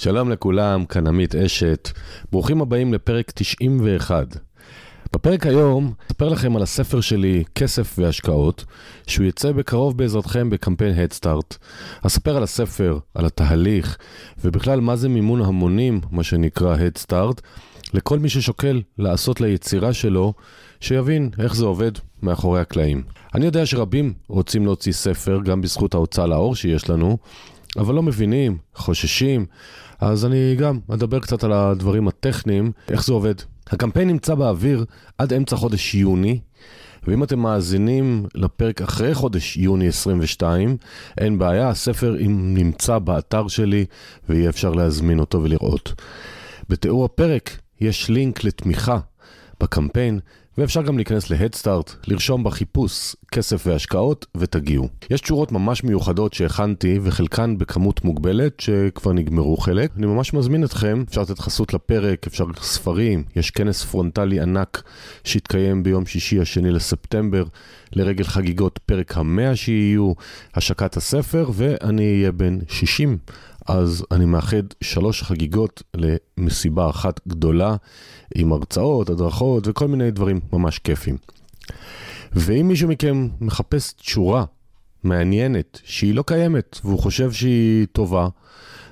שלום לכולם, כאן עמית אשת. ברוכים הבאים לפרק 91. בפרק היום אספר לכם על הספר שלי, כסף והשקעות, שהוא יצא בקרוב בעזרתכם בקמפיין הדסטארט. אספר על הספר, על התהליך, ובכלל מה זה מימון המונים, מה שנקרא הדסטארט, לכל מי ששוקל לעשות ליצירה שלו, שיבין איך זה עובד מאחורי הקלעים. אני יודע שרבים רוצים להוציא ספר, גם בזכות ההוצאה לאור שיש לנו, אבל לא מבינים, חוששים, אז אני גם אדבר קצת על הדברים הטכניים, איך זה עובד. הקמפיין נמצא באוויר עד אמצע חודש יוני, ואם אתם מאזינים לפרק אחרי חודש יוני 22, אין בעיה, הספר נמצא באתר שלי ויהיה אפשר להזמין אותו ולראות. בתיאור הפרק יש לינק לתמיכה בקמפיין, ואפשר גם להיכנס להדסטארט, לרשום בחיפוש כסף והשקעות ותגיעו. יש תשורות ממש מיוחדות שהכנתי וחלקן בכמות מוגבלת שכבר נגמרו חלק. אני ממש מזמין אתכם, אפשר לתת חסות לפרק, אפשר ספרים, יש כנס פרונטלי ענק שהתקיים ביום שישי השני לספטמבר לרגל חגיגות פרק המאה שיהיו, השקת הספר ואני אהיה בן 60 אז אני מאחד שלוש חגיגות למסיבה אחת גדולה, עם הרצאות, הדרכות וכל מיני דברים ממש כיפים. ואם מישהו מכם מחפש תשורה מעניינת, שהיא לא קיימת, והוא חושב שהיא טובה,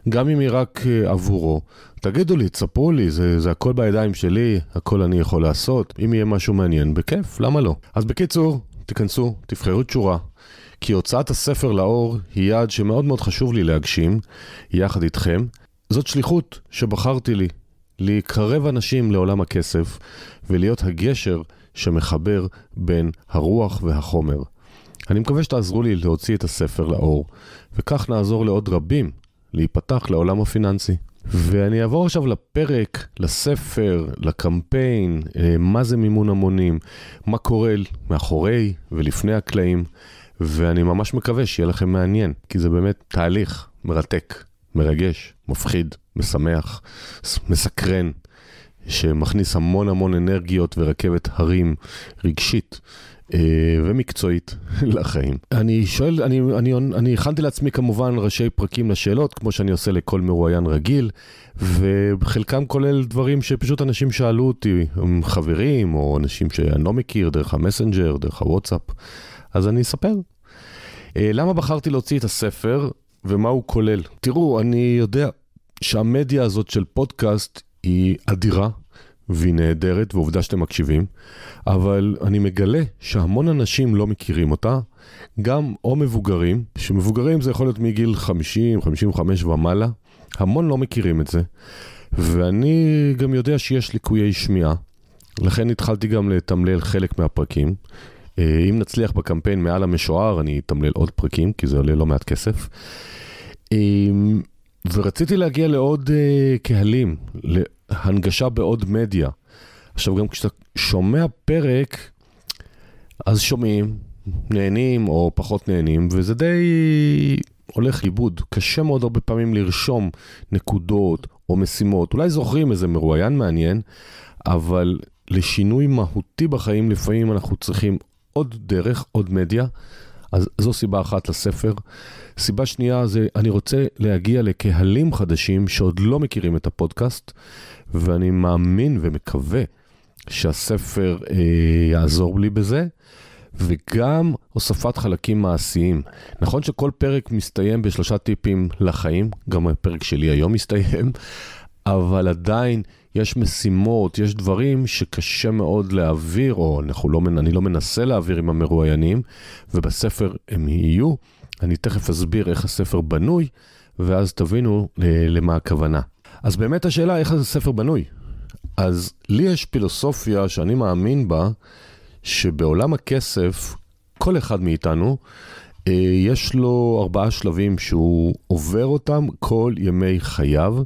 גם אם היא רק אה, עבורו, תגידו לי, תספרו לי, זה, זה הכל בידיים שלי, הכל אני יכול לעשות. אם יהיה משהו מעניין, בכיף, למה לא? אז בקיצור, תיכנסו, תבחרו תשורה. כי הוצאת הספר לאור היא יעד שמאוד מאוד חשוב לי להגשים, יחד איתכם. זאת שליחות שבחרתי לי, לקרב אנשים לעולם הכסף ולהיות הגשר שמחבר בין הרוח והחומר. אני מקווה שתעזרו לי להוציא את הספר לאור, וכך נעזור לעוד רבים להיפתח לעולם הפיננסי. ואני אעבור עכשיו לפרק, לספר, לקמפיין, אה, מה זה מימון המונים, מה קורה מאחורי ולפני הקלעים. ואני ממש מקווה שיהיה לכם מעניין, כי זה באמת תהליך מרתק, מרגש, מפחיד, משמח, מסקרן, שמכניס המון המון אנרגיות ורכבת הרים רגשית. אה, ומקצועית לחיים. אני שואל, אני, אני, אני הכנתי לעצמי כמובן ראשי פרקים לשאלות, כמו שאני עושה לכל מרואיין רגיל, וחלקם כולל דברים שפשוט אנשים שאלו אותי, חברים, או אנשים שאני לא מכיר, דרך המסנג'ר, דרך הוואטסאפ. אז אני אספר. אה, למה בחרתי להוציא את הספר ומה הוא כולל? תראו, אני יודע שהמדיה הזאת של פודקאסט היא אדירה והיא נהדרת, ועובדה שאתם מקשיבים, אבל אני מגלה שהמון אנשים לא מכירים אותה, גם או מבוגרים, שמבוגרים זה יכול להיות מגיל 50, 55 ומעלה, המון לא מכירים את זה, ואני גם יודע שיש ליקויי שמיעה, לכן התחלתי גם לתמלל חלק מהפרקים. אה, אם נצליח בקמפיין מעל המשוער, אני אתמלל עוד פרקים, כי זה עולה לא מעט כסף. אה, ורציתי להגיע לעוד אה, קהלים, להנגשה בעוד מדיה. עכשיו, גם כשאתה שומע פרק, אז שומעים, נהנים או פחות נהנים, וזה די הולך לאיבוד. קשה מאוד הרבה פעמים לרשום נקודות או משימות. אולי זוכרים איזה מרואיין מעניין, אבל לשינוי מהותי בחיים לפעמים אנחנו צריכים עוד דרך, עוד מדיה. אז זו סיבה אחת לספר. סיבה שנייה זה, אני רוצה להגיע לקהלים חדשים שעוד לא מכירים את הפודקאסט, ואני מאמין ומקווה שהספר אה, יעזור לי בזה, וגם הוספת חלקים מעשיים. נכון שכל פרק מסתיים בשלושה טיפים לחיים, גם הפרק שלי היום מסתיים, אבל עדיין יש משימות, יש דברים שקשה מאוד להעביר, או לא, אני לא מנסה להעביר עם המרואיינים, ובספר הם יהיו. אני תכף אסביר איך הספר בנוי, ואז תבינו אה, למה הכוונה. אז באמת השאלה איך הספר בנוי. אז לי יש פילוסופיה שאני מאמין בה, שבעולם הכסף, כל אחד מאיתנו, אה, יש לו ארבעה שלבים שהוא עובר אותם כל ימי חייו.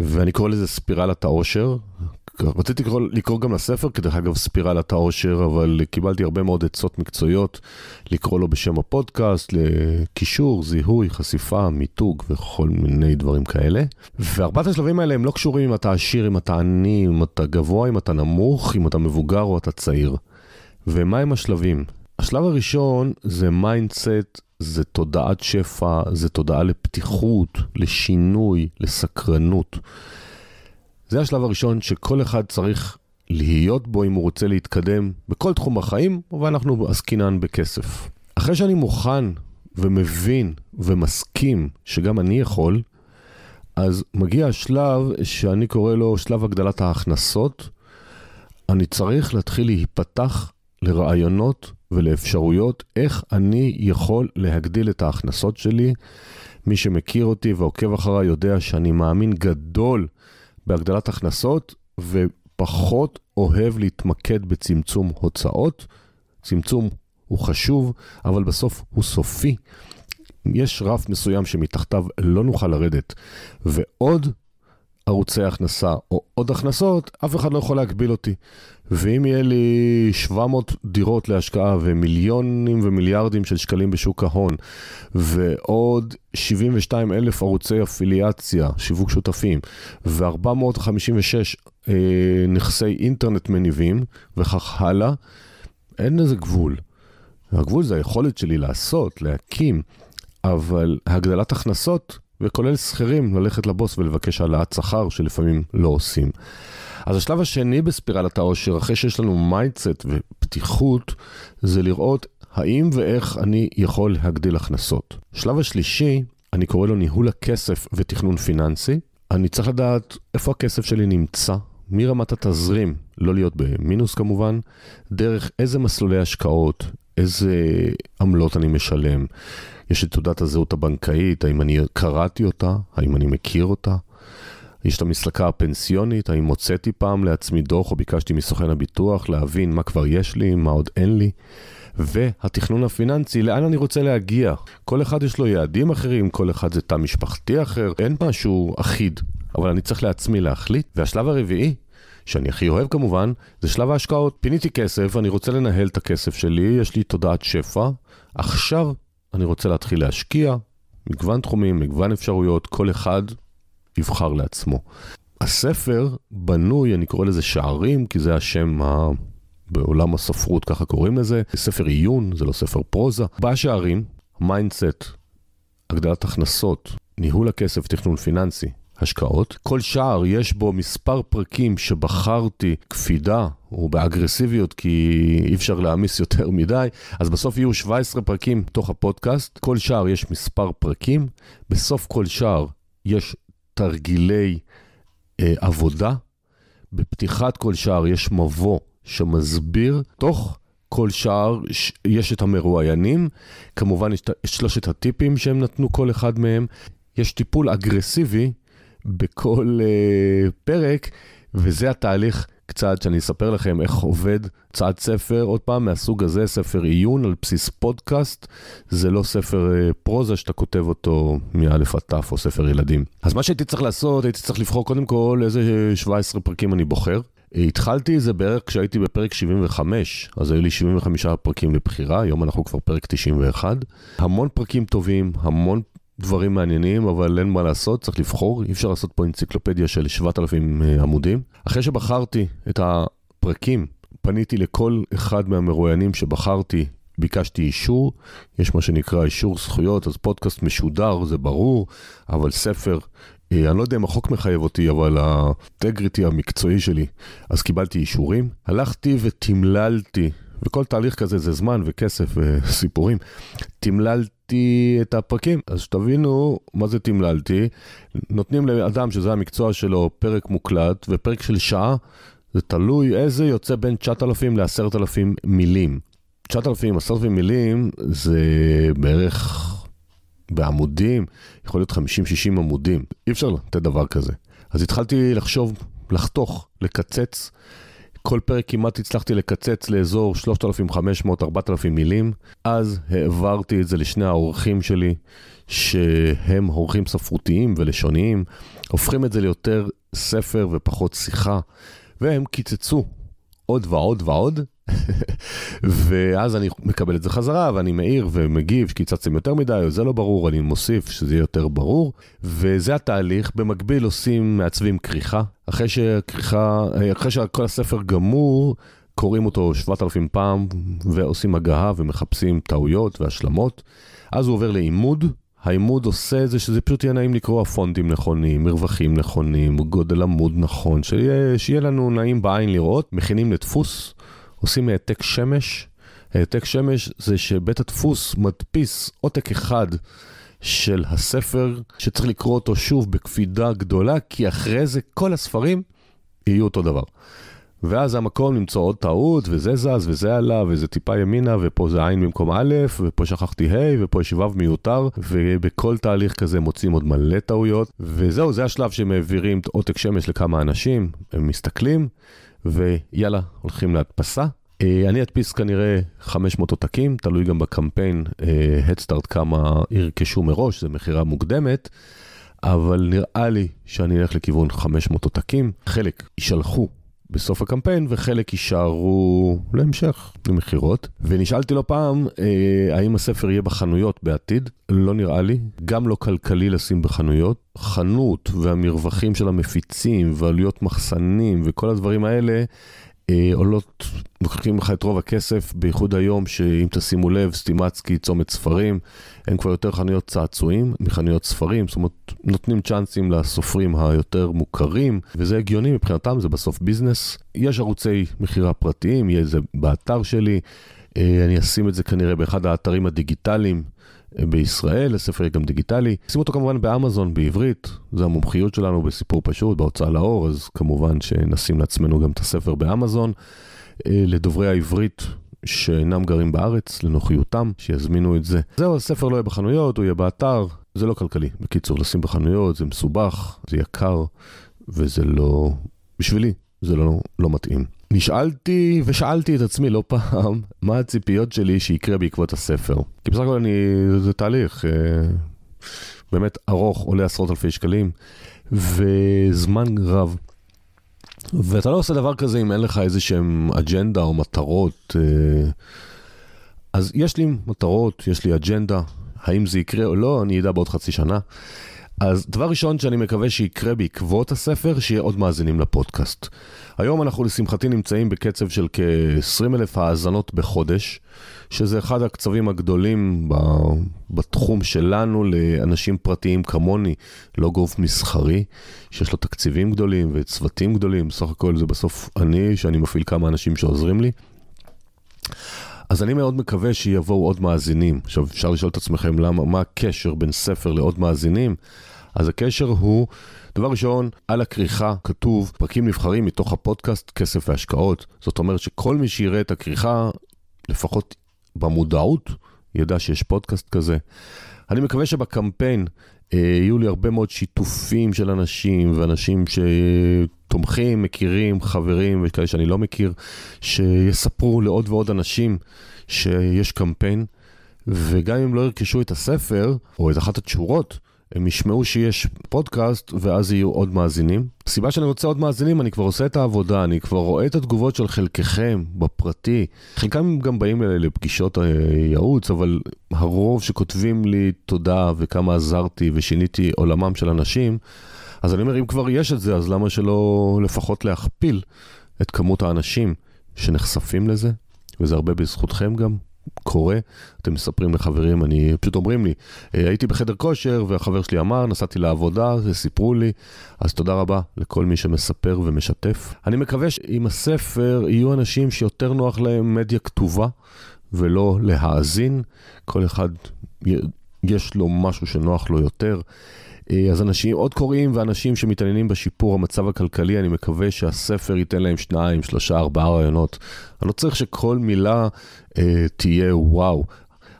ואני קורא לזה ספירלת העושר. רציתי לקרוא, לקרוא גם לספר, כדרך אגב ספירלת העושר, אבל קיבלתי הרבה מאוד עצות מקצועיות לקרוא לו בשם הפודקאסט, לקישור, זיהוי, חשיפה, מיתוג וכל מיני דברים כאלה. וארבעת השלבים האלה הם לא קשורים אם אתה עשיר, אם אתה עני, אם אתה גבוה, אם אתה נמוך, אם אתה מבוגר או אתה צעיר. ומה הם השלבים? השלב הראשון זה mindset זה תודעת שפע, זה תודעה לפתיחות, לשינוי, לסקרנות. זה השלב הראשון שכל אחד צריך להיות בו אם הוא רוצה להתקדם בכל תחום החיים, ואנחנו עסקינן בכסף. אחרי שאני מוכן ומבין ומסכים שגם אני יכול, אז מגיע השלב שאני קורא לו שלב הגדלת ההכנסות. אני צריך להתחיל להיפתח לרעיונות ולאפשרויות איך אני יכול להגדיל את ההכנסות שלי. מי שמכיר אותי ועוקב אחריי יודע שאני מאמין גדול בהגדלת הכנסות ופחות אוהב להתמקד בצמצום הוצאות. צמצום הוא חשוב, אבל בסוף הוא סופי. יש רף מסוים שמתחתיו לא נוכל לרדת, ועוד ערוצי הכנסה או עוד הכנסות, אף אחד לא יכול להגביל אותי. ואם יהיה לי 700 דירות להשקעה ומיליונים ומיליארדים של שקלים בשוק ההון, ועוד 72 אלף ערוצי אפיליאציה, שיווק שותפים, ו-456 אה, נכסי אינטרנט מניבים, וכך הלאה, אין לזה גבול. הגבול זה היכולת שלי לעשות, להקים, אבל הגדלת הכנסות, וכולל שכירים, ללכת לבוס ולבקש העלאת שכר שלפעמים לא עושים. אז השלב השני בספירלת העושר, אחרי שיש לנו mindset ופתיחות, זה לראות האם ואיך אני יכול להגדיל הכנסות. שלב השלישי, אני קורא לו ניהול הכסף ותכנון פיננסי. אני צריך לדעת איפה הכסף שלי נמצא, מרמת התזרים, לא להיות במינוס כמובן, דרך איזה מסלולי השקעות, איזה עמלות אני משלם. יש את תעודת הזהות הבנקאית, האם אני קראתי אותה, האם אני מכיר אותה. יש את המסלקה הפנסיונית, האם הוצאתי פעם לעצמי דוח או ביקשתי מסוכן הביטוח להבין מה כבר יש לי, מה עוד אין לי. והתכנון הפיננסי, לאן אני רוצה להגיע. כל אחד יש לו יעדים אחרים, כל אחד זה תא משפחתי אחר, אין משהו אחיד, אבל אני צריך לעצמי להחליט. והשלב הרביעי, שאני הכי אוהב כמובן, זה שלב ההשקעות. פיניתי כסף, אני רוצה לנהל את הכסף שלי, יש לי תודעת שפע. עכשיו אני רוצה להתחיל להשקיע, מגוון תחומים, מגוון אפשרויות, כל אחד יבחר לעצמו. הספר בנוי, אני קורא לזה שערים, כי זה השם ה... בעולם הספרות, ככה קוראים לזה. ספר עיון, זה לא ספר פרוזה. בשערים, mindset, הגדלת הכנסות, ניהול הכסף, תכנון פיננסי, השקעות. כל שער יש בו מספר פרקים שבחרתי קפידה או באגרסיביות כי אי אפשר להעמיס יותר מדי, אז בסוף יהיו 17 פרקים תוך הפודקאסט. כל שער יש מספר פרקים, בסוף כל שער יש תרגילי אה, עבודה. בפתיחת כל שער יש מבוא שמסביר, תוך כל שער יש את המרואיינים, כמובן יש את שלושת הטיפים שהם נתנו כל אחד מהם. יש טיפול אגרסיבי בכל uh, פרק, וזה התהליך קצת שאני אספר לכם איך עובד צעד ספר, עוד פעם, מהסוג הזה, ספר עיון על בסיס פודקאסט, זה לא ספר uh, פרוזה שאתה כותב אותו מאלף עד תף או ספר ילדים. אז מה שהייתי צריך לעשות, הייתי צריך לבחור קודם כל איזה 17 פרקים אני בוחר. התחלתי את זה בערך כשהייתי בפרק 75, אז היו לי 75 פרקים לבחירה, היום אנחנו כבר פרק 91. המון פרקים טובים, המון דברים מעניינים, אבל אין מה לעשות, צריך לבחור, אי אפשר לעשות פה אנציקלופדיה של 7,000 אה, עמודים. אחרי שבחרתי את הפרקים, פניתי לכל אחד מהמרואיינים שבחרתי, ביקשתי אישור, יש מה שנקרא אישור זכויות, אז פודקאסט משודר, זה ברור, אבל ספר, אה, אני לא יודע אם החוק מחייב אותי, אבל האינטגריטי המקצועי שלי, אז קיבלתי אישורים. הלכתי ותמללתי, וכל תהליך כזה זה זמן וכסף וסיפורים. תמללתי. את הפרקים. אז שתבינו מה זה תמללתי. נותנים לאדם שזה המקצוע שלו פרק מוקלט, ופרק של שעה, זה תלוי איזה יוצא בין 9,000 ל-10,000 מילים. 9,000, 10,000 מילים זה בערך בעמודים, יכול להיות 50-60 עמודים. אי אפשר לתת דבר כזה. אז התחלתי לחשוב, לחתוך, לקצץ. כל פרק כמעט הצלחתי לקצץ לאזור 3,500-4,000 מילים. אז העברתי את זה לשני האורחים שלי, שהם אורחים ספרותיים ולשוניים, הופכים את זה ליותר ספר ופחות שיחה, והם קיצצו עוד ועוד ועוד, ואז אני מקבל את זה חזרה, ואני מעיר ומגיב שקיצצתם יותר מדי, זה לא ברור, אני מוסיף שזה יהיה יותר ברור, וזה התהליך. במקביל עושים, מעצבים כריכה. אחרי שכריכה, אחרי שכל הספר גמור, קוראים אותו 7,000 פעם ועושים הגהה ומחפשים טעויות והשלמות. אז הוא עובר לעימוד, העימוד עושה את זה שזה פשוט יהיה נעים לקרוא הפונטים נכונים, מרווחים נכונים, גודל עמוד נכון, שיהיה, שיהיה לנו נעים בעין לראות, מכינים לדפוס, עושים העתק שמש. העתק שמש זה שבית הדפוס מדפיס עותק אחד של הספר, שצריך לקרוא אותו שוב בקפידה גדולה, כי אחרי זה כל הספרים יהיו אותו דבר. ואז המקום למצוא עוד טעות, וזה זז, וזה עלה, וזה טיפה ימינה, ופה זה עין במקום א', ופה שכחתי ה', ופה יש ו' מיותר, ובכל תהליך כזה מוצאים עוד מלא טעויות, וזהו, זה השלב שהם מעבירים עותק שמש לכמה אנשים, הם מסתכלים, ויאללה, הולכים להדפסה. אה, אני אדפיס כנראה 500 עותקים, תלוי גם בקמפיין אה, כמה ירכשו מראש, זו מכירה מוקדמת. אבל נראה לי שאני אלך לכיוון 500 עותקים, חלק יישלחו בסוף הקמפיין, וחלק יישארו להמשך, למכירות. ונשאלתי לא פעם, אה, האם הספר יהיה בחנויות בעתיד? לא נראה לי. גם לא כלכלי לשים בחנויות. חנות והמרווחים של המפיצים ועלויות מחסנים וכל הדברים האלה, עולות, לוקחים לך את רוב הכסף, בייחוד היום, שאם תשימו לב, סטימצקי, צומת ספרים, אין כבר יותר חנויות צעצועים מחנויות ספרים, זאת אומרת, נותנים צ'אנסים לסופרים היותר מוכרים, וזה הגיוני מבחינתם, זה בסוף ביזנס. יש ערוצי מכירה פרטיים, יהיה זה באתר שלי, אה, אני אשים את זה כנראה באחד האתרים הדיגיטליים. בישראל, הספר יהיה גם דיגיטלי. שים אותו כמובן באמזון בעברית, זה המומחיות שלנו בסיפור פשוט, בהוצאה לאור, אז כמובן שנשים לעצמנו גם את הספר באמזון. אה, לדוברי העברית שאינם גרים בארץ, לנוחיותם, שיזמינו את זה. זהו, הספר לא יהיה בחנויות, הוא יהיה באתר, זה לא כלכלי. בקיצור, לשים בחנויות זה מסובך, זה יקר, וזה לא... בשבילי, זה לא, לא מתאים. נשאלתי ושאלתי את עצמי לא פעם, מה הציפיות שלי שיקרה בעקבות הספר. כי בסך הכל אני, זה תהליך אה, באמת ארוך, עולה עשרות אלפי שקלים, וזמן רב. ואתה לא עושה דבר כזה אם אין לך איזה שהם אג'נדה או מטרות. אה, אז יש לי מטרות, יש לי אג'נדה, האם זה יקרה או לא, אני אדע בעוד חצי שנה. אז דבר ראשון שאני מקווה שיקרה בעקבות הספר, שיהיה עוד מאזינים לפודקאסט. היום אנחנו לשמחתי נמצאים בקצב של כ-20 אלף האזנות בחודש, שזה אחד הקצבים הגדולים בתחום שלנו לאנשים פרטיים כמוני, לא גוף מסחרי, שיש לו תקציבים גדולים וצוותים גדולים, בסך הכל זה בסוף אני, שאני מפעיל כמה אנשים שעוזרים לי. אז אני מאוד מקווה שיבואו עוד מאזינים. עכשיו, אפשר לשאול את עצמכם למה, מה הקשר בין ספר לעוד מאזינים? אז הקשר הוא, דבר ראשון, על הכריכה כתוב פרקים נבחרים מתוך הפודקאסט כסף והשקעות. זאת אומרת שכל מי שיראה את הכריכה, לפחות במודעות, ידע שיש פודקאסט כזה. אני מקווה שבקמפיין אה, יהיו לי הרבה מאוד שיתופים של אנשים, ואנשים שתומכים, מכירים, חברים, וכאלה שאני לא מכיר, שיספרו לעוד ועוד אנשים שיש קמפיין, וגם אם לא ירכשו את הספר, או את אחת התשורות, הם ישמעו שיש פודקאסט ואז יהיו עוד מאזינים. הסיבה שאני רוצה עוד מאזינים, אני כבר עושה את העבודה, אני כבר רואה את התגובות של חלקכם בפרטי. חלקם גם באים אליי לפגישות ייעוץ, אבל הרוב שכותבים לי תודה וכמה עזרתי ושיניתי עולמם של אנשים, אז אני אומר, אם כבר יש את זה, אז למה שלא לפחות להכפיל את כמות האנשים שנחשפים לזה? וזה הרבה בזכותכם גם. קורה, אתם מספרים לחברים, אני, פשוט אומרים לי, אה, הייתי בחדר כושר והחבר שלי אמר, נסעתי לעבודה, וסיפרו לי, אז תודה רבה לכל מי שמספר ומשתף. אני מקווה שעם הספר יהיו אנשים שיותר נוח להם מדיה כתובה ולא להאזין, כל אחד יש לו משהו שנוח לו יותר. אה, אז אנשים, עוד קוראים ואנשים שמתעניינים בשיפור המצב הכלכלי, אני מקווה שהספר ייתן להם שניים, שלושה, ארבעה רעיונות. אני לא צריך שכל מילה אה, תהיה וואו.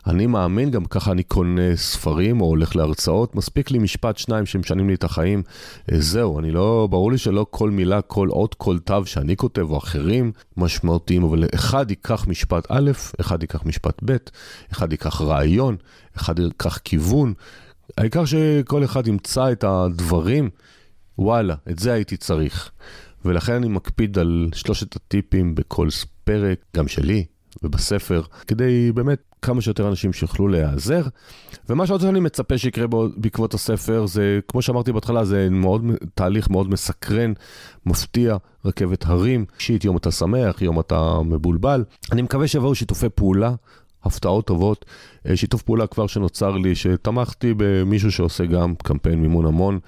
אני מאמין, גם ככה אני קונה ספרים או הולך להרצאות, מספיק לי משפט שניים שמשנים לי את החיים. אה, זהו, אני לא, ברור לי שלא כל מילה, כל אות, כל תו שאני כותב או אחרים משמעותיים, אבל אחד ייקח משפט א', אחד ייקח משפט ב', אחד ייקח רעיון, אחד ייקח כיוון. העיקר שכל אחד ימצא את הדברים, וואלה, את זה הייתי צריך. ולכן אני מקפיד על שלושת הטיפים בכל פרק, גם שלי ובספר, כדי באמת כמה שיותר אנשים שיוכלו להיעזר. ומה שעוד אני מצפה שיקרה בעקבות הספר זה, כמו שאמרתי בהתחלה, זה מאוד, תהליך מאוד מסקרן, מפתיע, רכבת הרים, אישית יום אתה שמח, יום אתה מבולבל. אני מקווה שיבואו שיתופי פעולה. הפתעות טובות, אה, שיתוף פעולה כבר שנוצר לי, שתמכתי במישהו שעושה גם קמפיין מימון המון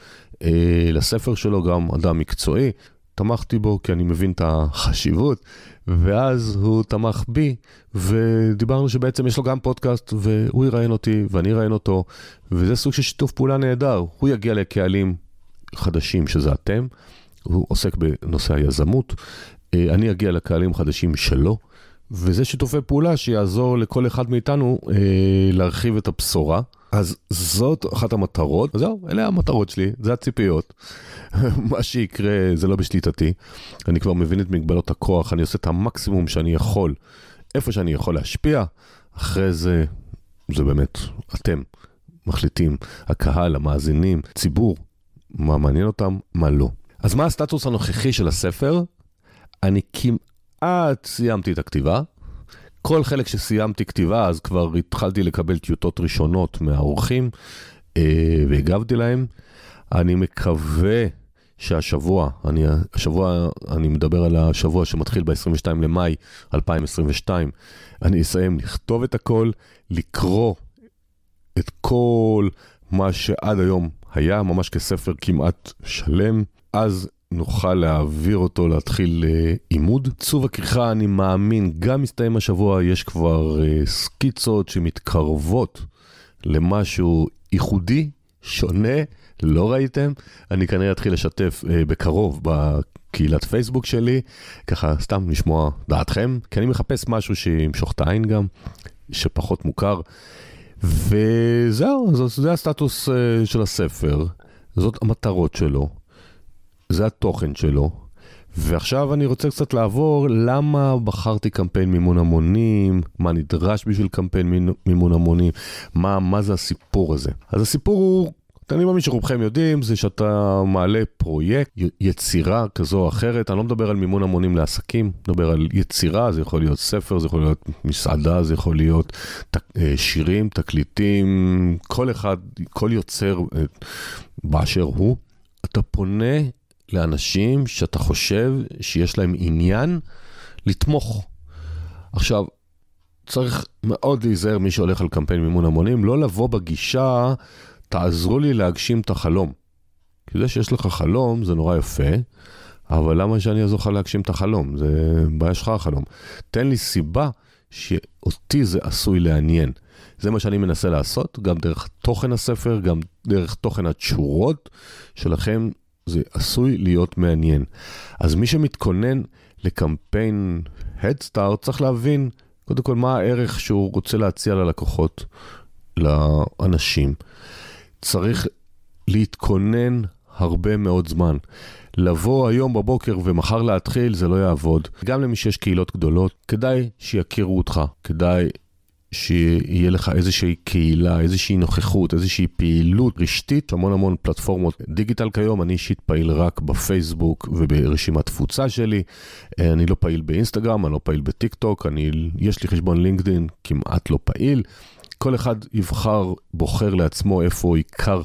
אה, לספר שלו, גם אדם מקצועי, תמכתי בו כי אני מבין את החשיבות, ואז הוא תמך בי, ודיברנו שבעצם יש לו גם פודקאסט, והוא יראיין אותי ואני אראיין אותו, וזה סוג של שיתוף פעולה נהדר. הוא יגיע לקהלים חדשים, שזה אתם, הוא עוסק בנושא היזמות, אה, אני אגיע לקהלים חדשים שלו. וזה שיתופי פעולה שיעזור לכל אחד מאיתנו אה, להרחיב את הבשורה. אז זאת אחת המטרות, זהו, אלה המטרות שלי, זה הציפיות. מה שיקרה זה לא בשליטתי. אני כבר מבין את מגבלות הכוח, אני עושה את המקסימום שאני יכול, איפה שאני יכול להשפיע. אחרי זה, זה באמת, אתם מחליטים, הקהל, המאזינים, ציבור, מה מעניין אותם, מה לא. אז מה הסטטוס הנוכחי של הספר? אני כמעט סיימתי את הכתיבה. כל חלק שסיימתי כתיבה, אז כבר התחלתי לקבל טיוטות ראשונות מהאורחים, אה, והגבתי להם. אני מקווה שהשבוע, אני, השבוע, אני מדבר על השבוע שמתחיל ב-22 למאי 2022, אני אסיים לכתוב את הכל, לקרוא את כל מה שעד היום היה, ממש כספר כמעט שלם. אז נוכל להעביר אותו, להתחיל אה, עימוד. צוב הכריכה, אני מאמין, גם מסתיים השבוע, יש כבר אה, סקיצות שמתקרבות למשהו ייחודי, שונה, לא ראיתם? אני כנראה אתחיל לשתף אה, בקרוב בקהילת פייסבוק שלי, ככה סתם לשמוע דעתכם, כי אני מחפש משהו שימשוך את העין גם, שפחות מוכר. וזהו, זה הסטטוס אה, של הספר, זאת המטרות שלו. זה התוכן שלו. ועכשיו אני רוצה קצת לעבור למה בחרתי קמפיין מימון המונים, מה נדרש בשביל קמפיין מימון המונים, מה, מה זה הסיפור הזה. אז הסיפור הוא, אני מאמין שרובכם יודעים, זה שאתה מעלה פרויקט, יצירה כזו או אחרת, אני לא מדבר על מימון המונים לעסקים, מדבר על יצירה, זה יכול להיות ספר, זה יכול להיות מסעדה, זה יכול להיות אה, שירים, תקליטים, כל אחד, כל יוצר אה, באשר הוא. אתה פונה לאנשים שאתה חושב שיש להם עניין לתמוך. עכשיו, צריך מאוד להיזהר מי שהולך על קמפיין מימון המונים, לא לבוא בגישה, תעזרו לי להגשים את החלום. כי זה שיש לך חלום זה נורא יפה, אבל למה שאני אעזור לך להגשים את החלום? זה בעיה שלך החלום. תן לי סיבה שאותי זה עשוי לעניין. זה מה שאני מנסה לעשות, גם דרך תוכן הספר, גם דרך תוכן התשורות שלכם זה עשוי להיות מעניין. אז מי שמתכונן לקמפיין Head Start צריך להבין קודם כל מה הערך שהוא רוצה להציע ללקוחות, לאנשים. צריך להתכונן הרבה מאוד זמן. לבוא היום בבוקר ומחר להתחיל זה לא יעבוד. גם למי שיש קהילות גדולות, כדאי שיכירו אותך, כדאי שיהיה לך איזושהי קהילה, איזושהי נוכחות, איזושהי פעילות רשתית, המון המון פלטפורמות דיגיטל כיום, אני אישית פעיל רק בפייסבוק וברשימת תפוצה שלי, אה, אני לא פעיל באינסטגרם, אני לא פעיל בטיק טוק, אני, יש לי חשבון לינקדאין כמעט לא פעיל. כל אחד יבחר, בוחר לעצמו איפה עיקר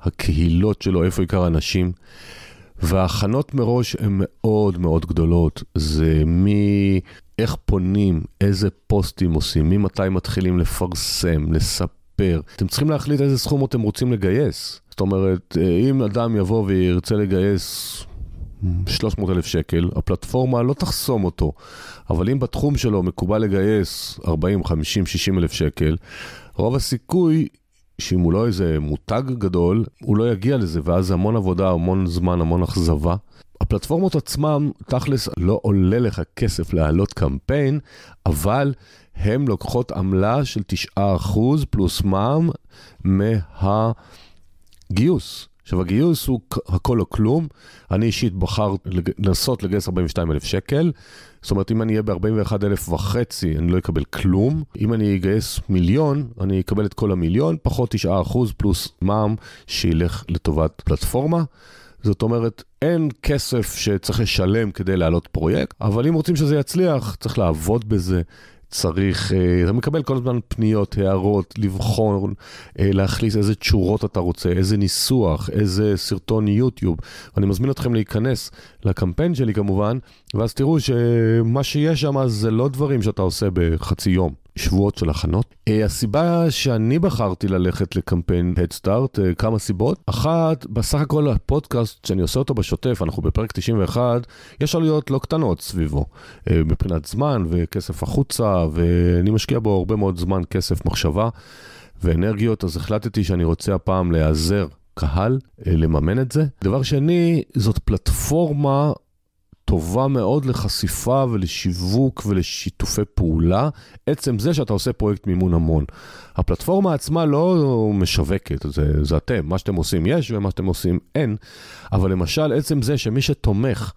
הקהילות שלו, איפה עיקר האנשים. וההכנות מראש הן מאוד מאוד גדולות. זה מאיך פונים, איזה פוסטים עושים, ממתי מתחילים לפרסם, לספר. אתם צריכים להחליט איזה סכום אתם רוצים לגייס. זאת אומרת, אם אדם יבוא וירצה לגייס 300 אלף שקל, הפלטפורמה לא תחסום אותו. אבל אם בתחום שלו מקובל לגייס 40, 50, 60 אלף שקל, רוב הסיכוי שאם הוא לא איזה מותג גדול, הוא לא יגיע לזה, ואז המון עבודה, המון זמן, המון אכזבה. הפלטפורמות עצמם, תכלס, לא עולה לך כסף להעלות קמפיין, אבל הן לוקחות עמלה של 9% פלוס מע"מ מהגיוס. עכשיו, הגיוס הוא הכל או כלום. אני אישית בחר לנסות לגייס 42 אלף שקל. זאת אומרת, אם אני אהיה ב-41 אלף וחצי, אני לא אקבל כלום. אם אני אגייס מיליון, אני אקבל את כל המיליון, פחות 9% פלוס מע"מ שילך לטובת פלטפורמה. זאת אומרת, אין כסף שצריך לשלם כדי להעלות פרויקט, אבל אם רוצים שזה יצליח, צריך לעבוד בזה, צריך, אתה מקבל כל הזמן פניות, הערות, לבחון, להחליט איזה תשורות אתה רוצה, איזה ניסוח, איזה סרטון יוטיוב. אני מזמין אתכם להיכנס לקמפיין שלי כמובן, ואז תראו שמה שיש שם זה לא דברים שאתה עושה בחצי יום. שבועות של הכנות. Uh, הסיבה שאני בחרתי ללכת לקמפיין Head Start, uh, כמה סיבות. אחת, בסך הכל הפודקאסט שאני עושה אותו בשוטף, אנחנו בפרק 91, יש עלויות לא קטנות סביבו, uh, מבחינת זמן וכסף החוצה, ואני משקיע בו הרבה מאוד זמן, כסף, מחשבה ואנרגיות, אז החלטתי שאני רוצה הפעם להיעזר קהל, לממן את זה. דבר שני, זאת פלטפורמה טובה מאוד לחשיפה ולשיווק ולשיתופי פעולה, עצם זה שאתה עושה פרויקט מימון המון. הפלטפורמה עצמה לא משווקת, זה, זה אתם, מה שאתם עושים יש ומה שאתם עושים אין, אבל למשל עצם זה שמי שתומך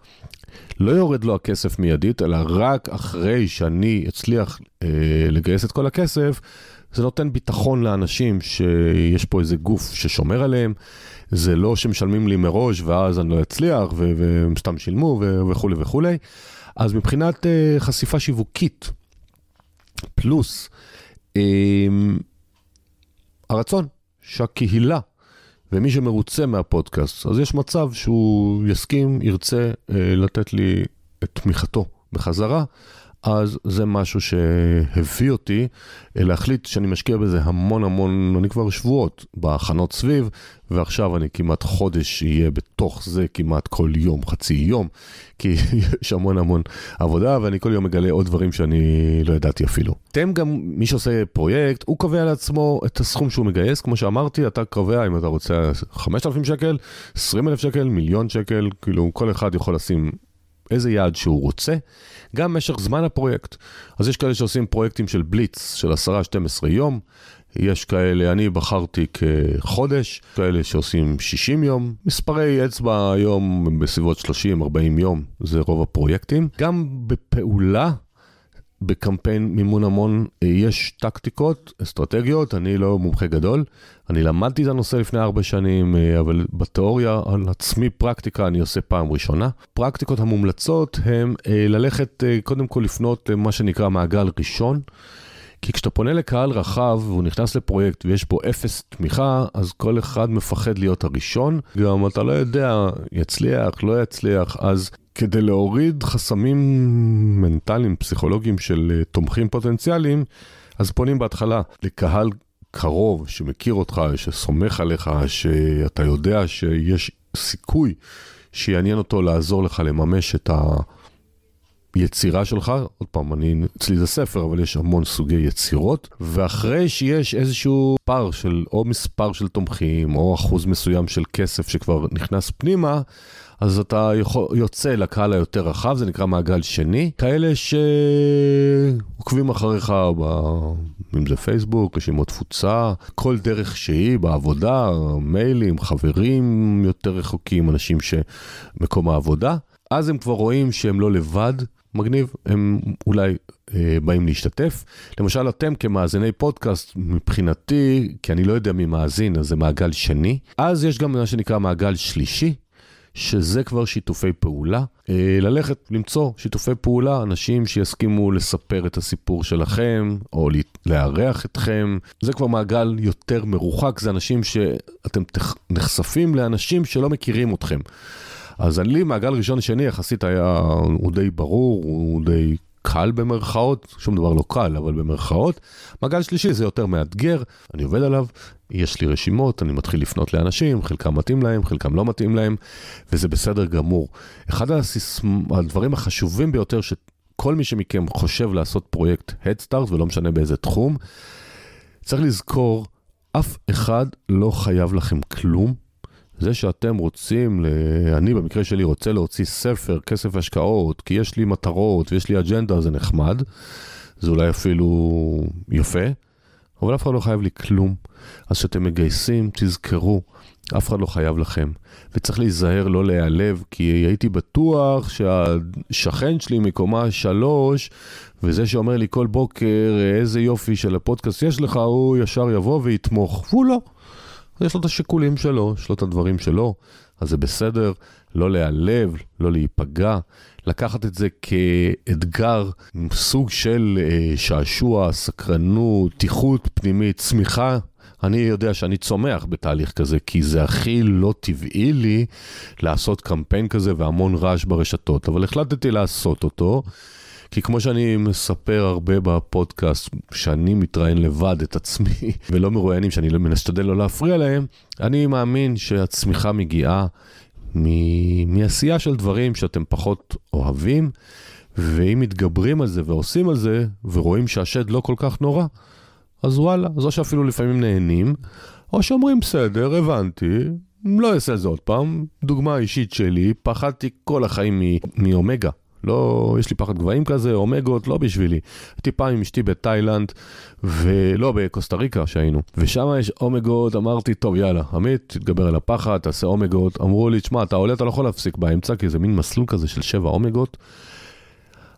לא יורד לו הכסף מיידית, אלא רק אחרי שאני אצליח אה, לגייס את כל הכסף, זה נותן ביטחון לאנשים שיש פה איזה גוף ששומר עליהם. זה לא שמשלמים לי מראש ואז אני לא אצליח והם סתם שילמו וכולי וכולי. אז מבחינת uh, חשיפה שיווקית, פלוס um, הרצון שהקהילה ומי שמרוצה מהפודקאסט, אז יש מצב שהוא יסכים, ירצה uh, לתת לי את תמיכתו בחזרה. אז זה משהו שהביא אותי להחליט שאני משקיע בזה המון המון, אני כבר שבועות בהכנות סביב, ועכשיו אני כמעט חודש אהיה בתוך זה כמעט כל יום, חצי יום, כי יש המון המון עבודה, ואני כל יום מגלה עוד דברים שאני לא ידעתי אפילו. אתם גם, מי שעושה פרויקט, הוא קובע לעצמו את הסכום שהוא מגייס, כמו שאמרתי, אתה קובע אם אתה רוצה 5,000 שקל, 20,000 שקל, מיליון שקל, כאילו כל אחד יכול לשים איזה יעד שהוא רוצה, גם משך זמן הפרויקט. אז יש כאלה שעושים פרויקטים של בליץ של 10-12 יום, יש כאלה, אני בחרתי כחודש, כאלה שעושים 60 יום, מספרי אצבע היום בסביבות 30-40 יום, זה רוב הפרויקטים. גם בפעולה בקמפיין מימון המון אה, יש טקטיקות, אסטרטגיות, אני לא מומחה גדול, אני למדתי את הנושא לפני ארבע שנים, אה, אבל בתיאוריה על עצמי פרקטיקה אני עושה פעם ראשונה. פרקטיקות המומלצות הן אה, ללכת קודם כל לפנות למה שנקרא מעגל ראשון. כי כשאתה פונה לקהל רחב והוא נכנס לפרויקט ויש פה אפס תמיכה, אז כל אחד מפחד להיות הראשון. גם אתה לא יודע, יצליח, לא יצליח, אז כדי להוריד חסמים מנטליים, פסיכולוגיים של אה, תומכים פוטנציאליים, אז פונים בהתחלה לקהל קרוב שמכיר אותך, שסומך עליך, שאתה יודע שיש סיכוי שיעניין אותו לעזור לך לממש את היצירה שלך. עוד פעם, אני, אצלי זה ספר, אבל יש המון סוגי יצירות. ואחרי שיש איזשהו פער של, או מספר של תומכים, או אחוז מסוים של כסף שכבר נכנס פנימה, אז אתה יוצא לקהל היותר רחב, זה נקרא מעגל שני. כאלה שעוקבים אחריך, ב... אם זה פייסבוק, רשימות תפוצה, כל דרך שהיא, בעבודה, מיילים, חברים יותר רחוקים, אנשים שמקום העבודה. אז הם כבר רואים שהם לא לבד, מגניב, הם אולי אה, באים להשתתף. למשל, אתם כמאזיני פודקאסט, מבחינתי, כי אני לא יודע מי מאזין, אז זה מעגל שני. אז יש גם מה שנקרא מעגל שלישי, שזה כבר שיתופי פעולה. אה, ללכת, למצוא שיתופי פעולה, אנשים שיסכימו לספר את הסיפור שלכם, או לארח אתכם. זה כבר מעגל יותר מרוחק, זה אנשים שאתם נחשפים לאנשים שלא מכירים אתכם. אז לי מעגל ראשון שני יחסית היה, הוא די ברור, הוא די קל במרכאות, שום דבר לא קל, אבל במרכאות. מעגל שלישי זה יותר מאתגר, אני עובד עליו, יש לי רשימות, אני מתחיל לפנות לאנשים, חלקם מתאים להם, חלקם לא מתאים להם, וזה בסדר גמור. אחד הסיסמ... הדברים החשובים ביותר שכל מי שמכם חושב לעשות פרויקט Head Start, ולא משנה באיזה תחום, צריך לזכור, אף אחד לא חייב לכם כלום. זה שאתם רוצים, אני במקרה שלי רוצה להוציא ספר, כסף השקעות, כי יש לי מטרות ויש לי אג'נדה, זה נחמד, זה אולי אפילו יפה, אבל אף אחד לא חייב לי כלום. אז כשאתם מגייסים, תזכרו, אף אחד לא חייב לכם. וצריך להיזהר לא להיעלב, כי הייתי בטוח שהשכן שלי מקומה שלוש, וזה שאומר לי כל בוקר איזה יופי של הפודקאסט יש לך, הוא ישר יבוא ויתמוך, והוא לא. יש לו את השיקולים שלו, יש לו את הדברים שלו. אז זה בסדר, לא להיעלב, לא להיפגע, לקחת את זה כאתגר, סוג של אה, שעשוע, סקרנות, פתיחות פנימית, צמיחה. אני יודע שאני צומח בתהליך כזה, כי זה הכי לא טבעי לי לעשות קמפיין כזה והמון רעש ברשתות, אבל החלטתי לעשות אותו. כי כמו שאני מספר הרבה בפודקאסט, שאני מתראיין לבד את עצמי, ולא מרואיינים שאני לא משתדל לא להפריע להם, אני מאמין שהצמיחה מגיעה מ- מעשייה של דברים שאתם פחות אוהבים, ואם מתגברים על זה ועושים על זה, ורואים שהשד לא כל כך נורא, אז וואלה, אז או שאפילו לפעמים נהנים, או שאומרים בסדר, הבנתי, לא אעשה את זה עוד פעם. דוגמה אישית שלי, פחדתי כל החיים מאומגה. לא, יש לי פחד גבהים כזה, אומגות, לא בשבילי. הייתי פעם עם אשתי בתאילנד, ולא, בקוסטה ריקה שהיינו. ושם יש אומגות, אמרתי, טוב, יאללה, עמית, תתגבר על הפחד, תעשה אומגות. אמרו לי, תשמע, אתה עולה, אתה לא יכול להפסיק באמצע, כי זה מין מסלול כזה של שבע אומגות.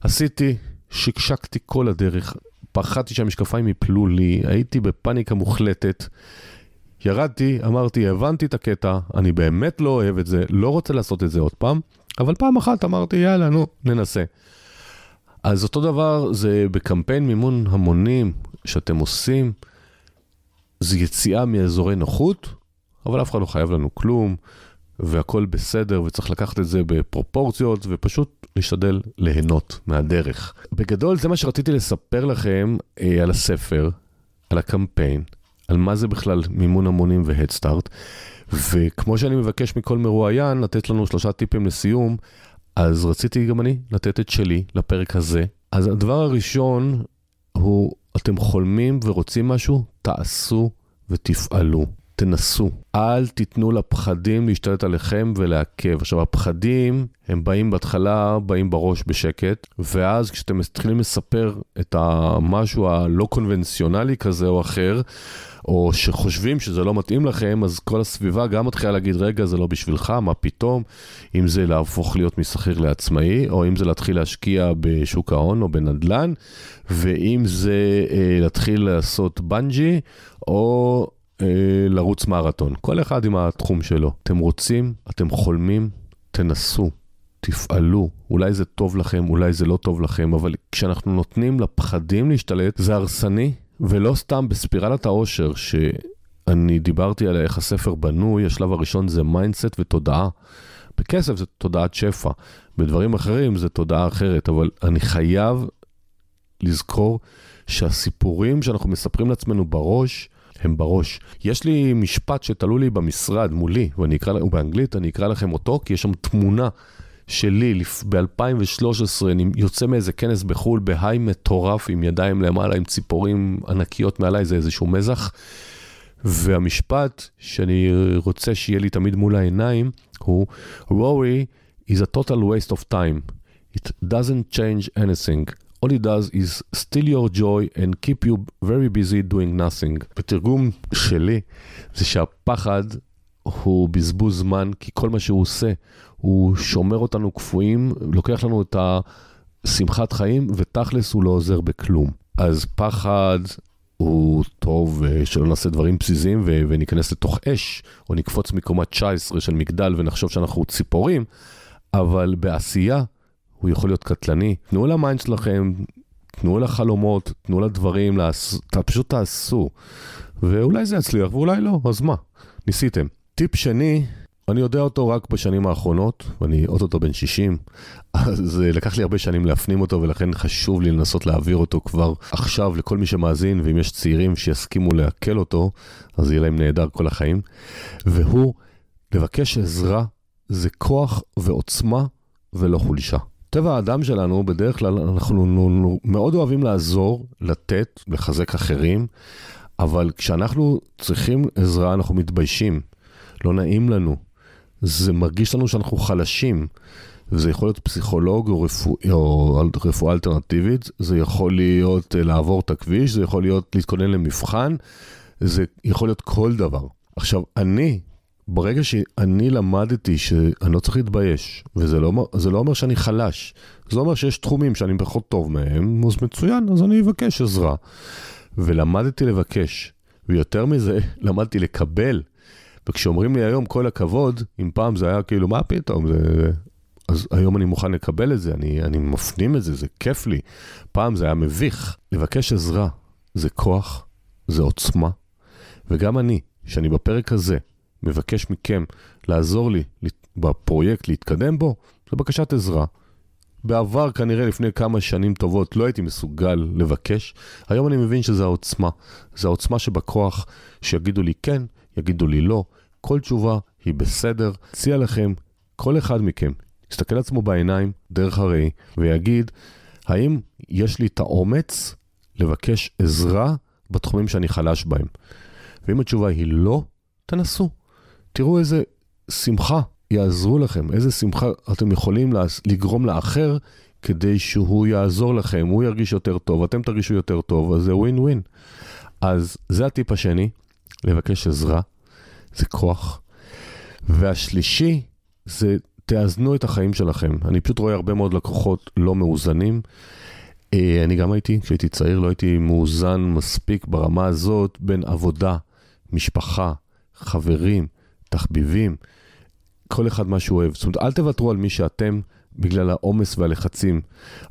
עשיתי, שקשקתי כל הדרך, פחדתי שהמשקפיים יפלו לי, הייתי בפאניקה מוחלטת. ירדתי, אמרתי, הבנתי את הקטע, אני באמת לא אוהב את זה, לא רוצה לעשות את זה עוד פעם. אבל פעם אחת אמרתי, יאללה, נו, ננסה. אז אותו דבר זה בקמפיין מימון המונים שאתם עושים, זה יציאה מאזורי נוחות, אבל אף אחד לא חייב לנו כלום, והכל בסדר, וצריך לקחת את זה בפרופורציות, ופשוט להשתדל ליהנות מהדרך. בגדול, זה מה שרציתי לספר לכם אה, על הספר, על הקמפיין, על מה זה בכלל מימון המונים והדסטארט. וכמו שאני מבקש מכל מרואיין לתת לנו שלושה טיפים לסיום, אז רציתי גם אני לתת את שלי לפרק הזה. אז הדבר הראשון הוא, אתם חולמים ורוצים משהו, תעשו ותפעלו. תנסו. אל תיתנו לפחדים להשתלט עליכם ולעכב. עכשיו, הפחדים, הם באים בהתחלה, באים בראש בשקט, ואז כשאתם מתחילים לספר את המשהו הלא קונבנציונלי כזה או אחר, או שחושבים שזה לא מתאים לכם, אז כל הסביבה גם מתחילה להגיד, רגע, זה לא בשבילך, מה פתאום? אם זה להפוך להיות משכיר לעצמאי, או אם זה להתחיל להשקיע בשוק ההון או בנדל"ן, ואם זה אה, להתחיל לעשות בנג'י, או לרוץ מרתון. כל אחד עם התחום שלו. אתם רוצים, אתם חולמים, תנסו. תפעלו, אולי זה טוב לכם, אולי זה לא טוב לכם, אבל כשאנחנו נותנים לפחדים להשתלט, זה הרסני, ולא סתם בספירלת העושר, שאני דיברתי על איך הספר בנוי, השלב הראשון זה mindset ותודעה. בכסף זה תודעת שפע, בדברים אחרים זה תודעה אחרת, אבל אני חייב לזכור שהסיפורים שאנחנו מספרים לעצמנו בראש, הם בראש. יש לי משפט שתלו לי במשרד מולי, ואני אקרא, הוא באנגלית, אני אקרא לכם אותו, כי יש שם תמונה שלי ב-2013, אני יוצא מאיזה כנס בחו"ל ב high מטורף עם ידיים למעלה, עם ציפורים ענקיות מעליי, זה איזשהו מזח. והמשפט שאני רוצה שיהיה לי תמיד מול העיניים הוא, worry is a total waste of time. It doesn't change anything. All it does is steal your joy and keep you very busy doing nothing. בתרגום שלי זה שהפחד הוא בזבוז זמן, כי כל מה שהוא עושה, הוא שומר אותנו קפואים, לוקח לנו את השמחת חיים, ותכלס הוא לא עוזר בכלום. אז פחד הוא טוב אה, שלא נעשה דברים פזיזים וניכנס לתוך אש, או נקפוץ מקומה 19 של מגדל ונחשוב שאנחנו ציפורים, אבל בעשייה הוא יכול להיות קטלני. תנו ל mind שלכם, תנו לחלומות, תנו לדברים, לעש... פשוט תעשו. ואולי זה יצליח ואולי לא, אז מה? ניסיתם. טיפ שני, אני יודע אותו רק בשנים האחרונות, ואני אוטוטו בן 60, אז אה, לקח לי הרבה שנים להפנים אותו, ולכן חשוב לי לנסות להעביר אותו כבר עכשיו לכל מי שמאזין, ואם יש צעירים שיסכימו לעכל אותו, אז יהיה להם נהדר כל החיים. והוא, לבקש עזרה זה כוח ועוצמה ולא חולשה. טבע האדם שלנו, בדרך כלל אנחנו מאוד אוהבים לעזור, לתת, לחזק אחרים, אבל כשאנחנו צריכים עזרה אנחנו מתביישים, לא נעים לנו. זה מרגיש לנו שאנחנו חלשים. וזה יכול להיות פסיכולוג או, רפוא, או רפואה אלטרנטיבית, זה יכול להיות אה, לעבור את הכביש, זה יכול להיות להתכונן למבחן, זה יכול להיות כל דבר. עכשיו, אני, ברגע שאני למדתי שאני לא צריך להתבייש, וזה לא, לא אומר שאני חלש, זה אומר שיש תחומים שאני פחות טוב מהם, אז מצוין, אז אני אבקש עזרה. ולמדתי לבקש, ויותר מזה, למדתי לקבל. וכשאומרים לי היום כל הכבוד, אם פעם זה היה כאילו, מה פתאום, זה... אז היום אני מוכן לקבל את זה, אני, אני מפנים את זה, זה כיף לי. פעם זה היה מביך. לבקש עזרה זה כוח, זה עוצמה, וגם אני, שאני בפרק הזה מבקש מכם לעזור לי בפרויקט, להתקדם בו, זה בקשת עזרה. בעבר, כנראה לפני כמה שנים טובות, לא הייתי מסוגל לבקש. היום אני מבין שזה העוצמה. זה העוצמה שבכוח, שיגידו לי כן, יגידו לי לא. כל תשובה היא בסדר. אציע לכם, כל אחד מכם, יסתכל עצמו בעיניים, דרך הראי, ויגיד, האם יש לי את האומץ לבקש עזרה בתחומים שאני חלש בהם? ואם התשובה היא לא, תנסו. תראו איזה שמחה יעזרו לכם, איזה שמחה אתם יכולים לגרום לאחר כדי שהוא יעזור לכם, הוא ירגיש יותר טוב, אתם תרגישו יותר טוב, אז זה ווין ווין. אז זה הטיפ השני, לבקש עזרה, זה כוח. והשלישי, זה תאזנו את החיים שלכם. אני פשוט רואה הרבה מאוד לקוחות לא מאוזנים. אה, אני גם הייתי, כשהייתי צעיר, לא הייתי מאוזן מספיק ברמה הזאת בין עבודה, משפחה, חברים, תחביבים, כל אחד מה שהוא אוהב. זאת אומרת, אל תוותרו על מי שאתם בגלל העומס והלחצים.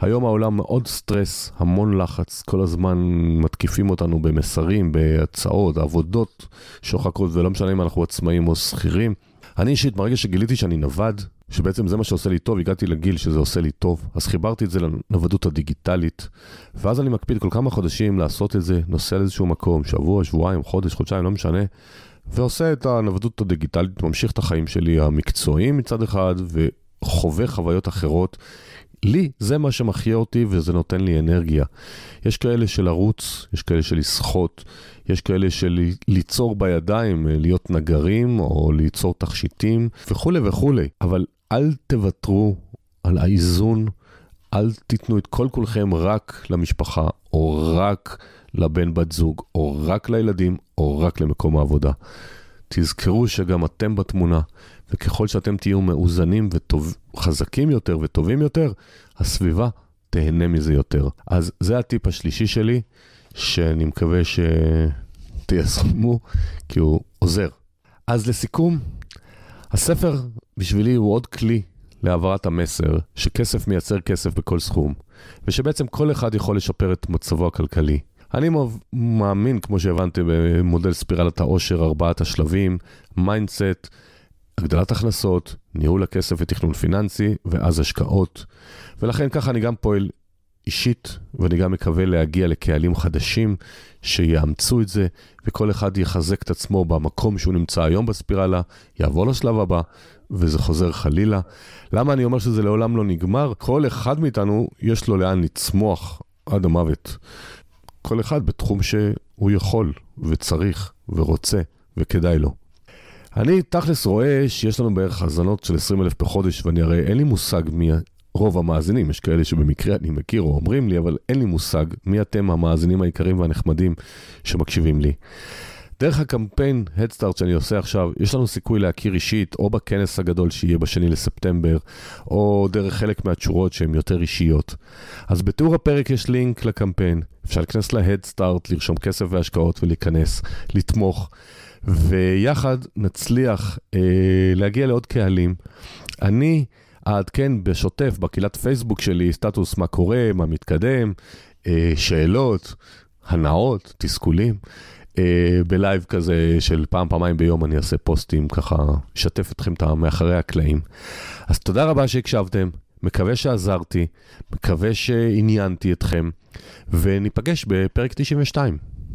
היום העולם מאוד סטרס, המון לחץ, כל הזמן מתקיפים אותנו במסרים, בהצעות, עבודות שוחקות, ולא משנה אם אנחנו עצמאים או שכירים. אני אישית, ברגע שגיליתי שאני נווד, שבעצם זה מה שעושה לי טוב, הגעתי לגיל שזה עושה לי טוב, אז חיברתי את זה לנוודות הדיגיטלית, ואז אני מקפיד כל כמה חודשים לעשות את זה, נוסע לאיזשהו מקום, שבוע, שבועיים, חודש, חודשיים, לא משנה, ועושה את הנוודות הדיגיטלית, ממשיך את החיים שלי המקצועיים מצד אחד, וחווה חוויות אחרות. לי זה מה שמחיה אותי וזה נותן לי אנרגיה. יש כאלה של לרוץ, יש כאלה של לשחות, יש כאלה של ליצור בידיים, להיות נגרים או ליצור תכשיטים וכולי וכולי. אבל אל תוותרו על האיזון, אל תיתנו את כל כולכם רק למשפחה או רק לבן בת זוג, או רק לילדים, או רק למקום העבודה. תזכרו שגם אתם בתמונה, וככל שאתם תהיו מאוזנים וחזקים יותר וטובים יותר, הסביבה תהנה מזה יותר. אז זה הטיפ השלישי שלי, שאני מקווה שתיישמו, כי הוא עוזר. אז לסיכום, הספר בשבילי הוא עוד כלי להעברת המסר שכסף מייצר כסף בכל סכום, ושבעצם כל אחד יכול לשפר את מצבו הכלכלי. אני מאמין, כמו שהבנתם, במודל ספירלת העושר, ארבעת השלבים, mindset, הגדלת הכנסות, ניהול הכסף ותכנון פיננסי, ואז השקעות. ולכן ככה אני גם פועל אישית, ואני גם מקווה להגיע לקהלים חדשים שיאמצו את זה, וכל אחד יחזק את עצמו במקום שהוא נמצא היום בספירלה, יעבור לשלב הבא, וזה חוזר חלילה. למה אני אומר שזה לעולם לא נגמר? כל אחד מאיתנו יש לו לאן לצמוח עד המוות. כל אחד בתחום שהוא יכול וצריך ורוצה וכדאי לו. אני תכלס רואה שיש לנו בערך האזנות של 20 אלף בחודש, ואני הרי אין לי מושג מי רוב המאזינים, יש כאלה שבמקרה אני מכיר או אומרים לי, אבל אין לי מושג מי אתם המאזינים העיקריים והנחמדים שמקשיבים לי. דרך הקמפיין Headstart שאני עושה עכשיו, יש לנו סיכוי להכיר אישית, או בכנס הגדול שיהיה בשני לספטמבר, או דרך חלק מהתשורות שהן יותר אישיות. אז בתיאור הפרק יש לינק לקמפיין, אפשר להיכנס ל-Headstart, לרשום כסף והשקעות ולהיכנס, לתמוך, ויחד נצליח אה, להגיע לעוד קהלים. אני אעדכן בשוטף בקהילת פייסבוק שלי, סטטוס מה קורה, מה מתקדם, אה, שאלות, הנאות, תסכולים. אה, בלייב כזה של פעם, פעמיים ביום אני אעשה פוסטים, ככה אשתף אתכם את מאחורי הקלעים. אז תודה רבה שהקשבתם, מקווה שעזרתי, מקווה שעניינתי אתכם, וניפגש בפרק 92.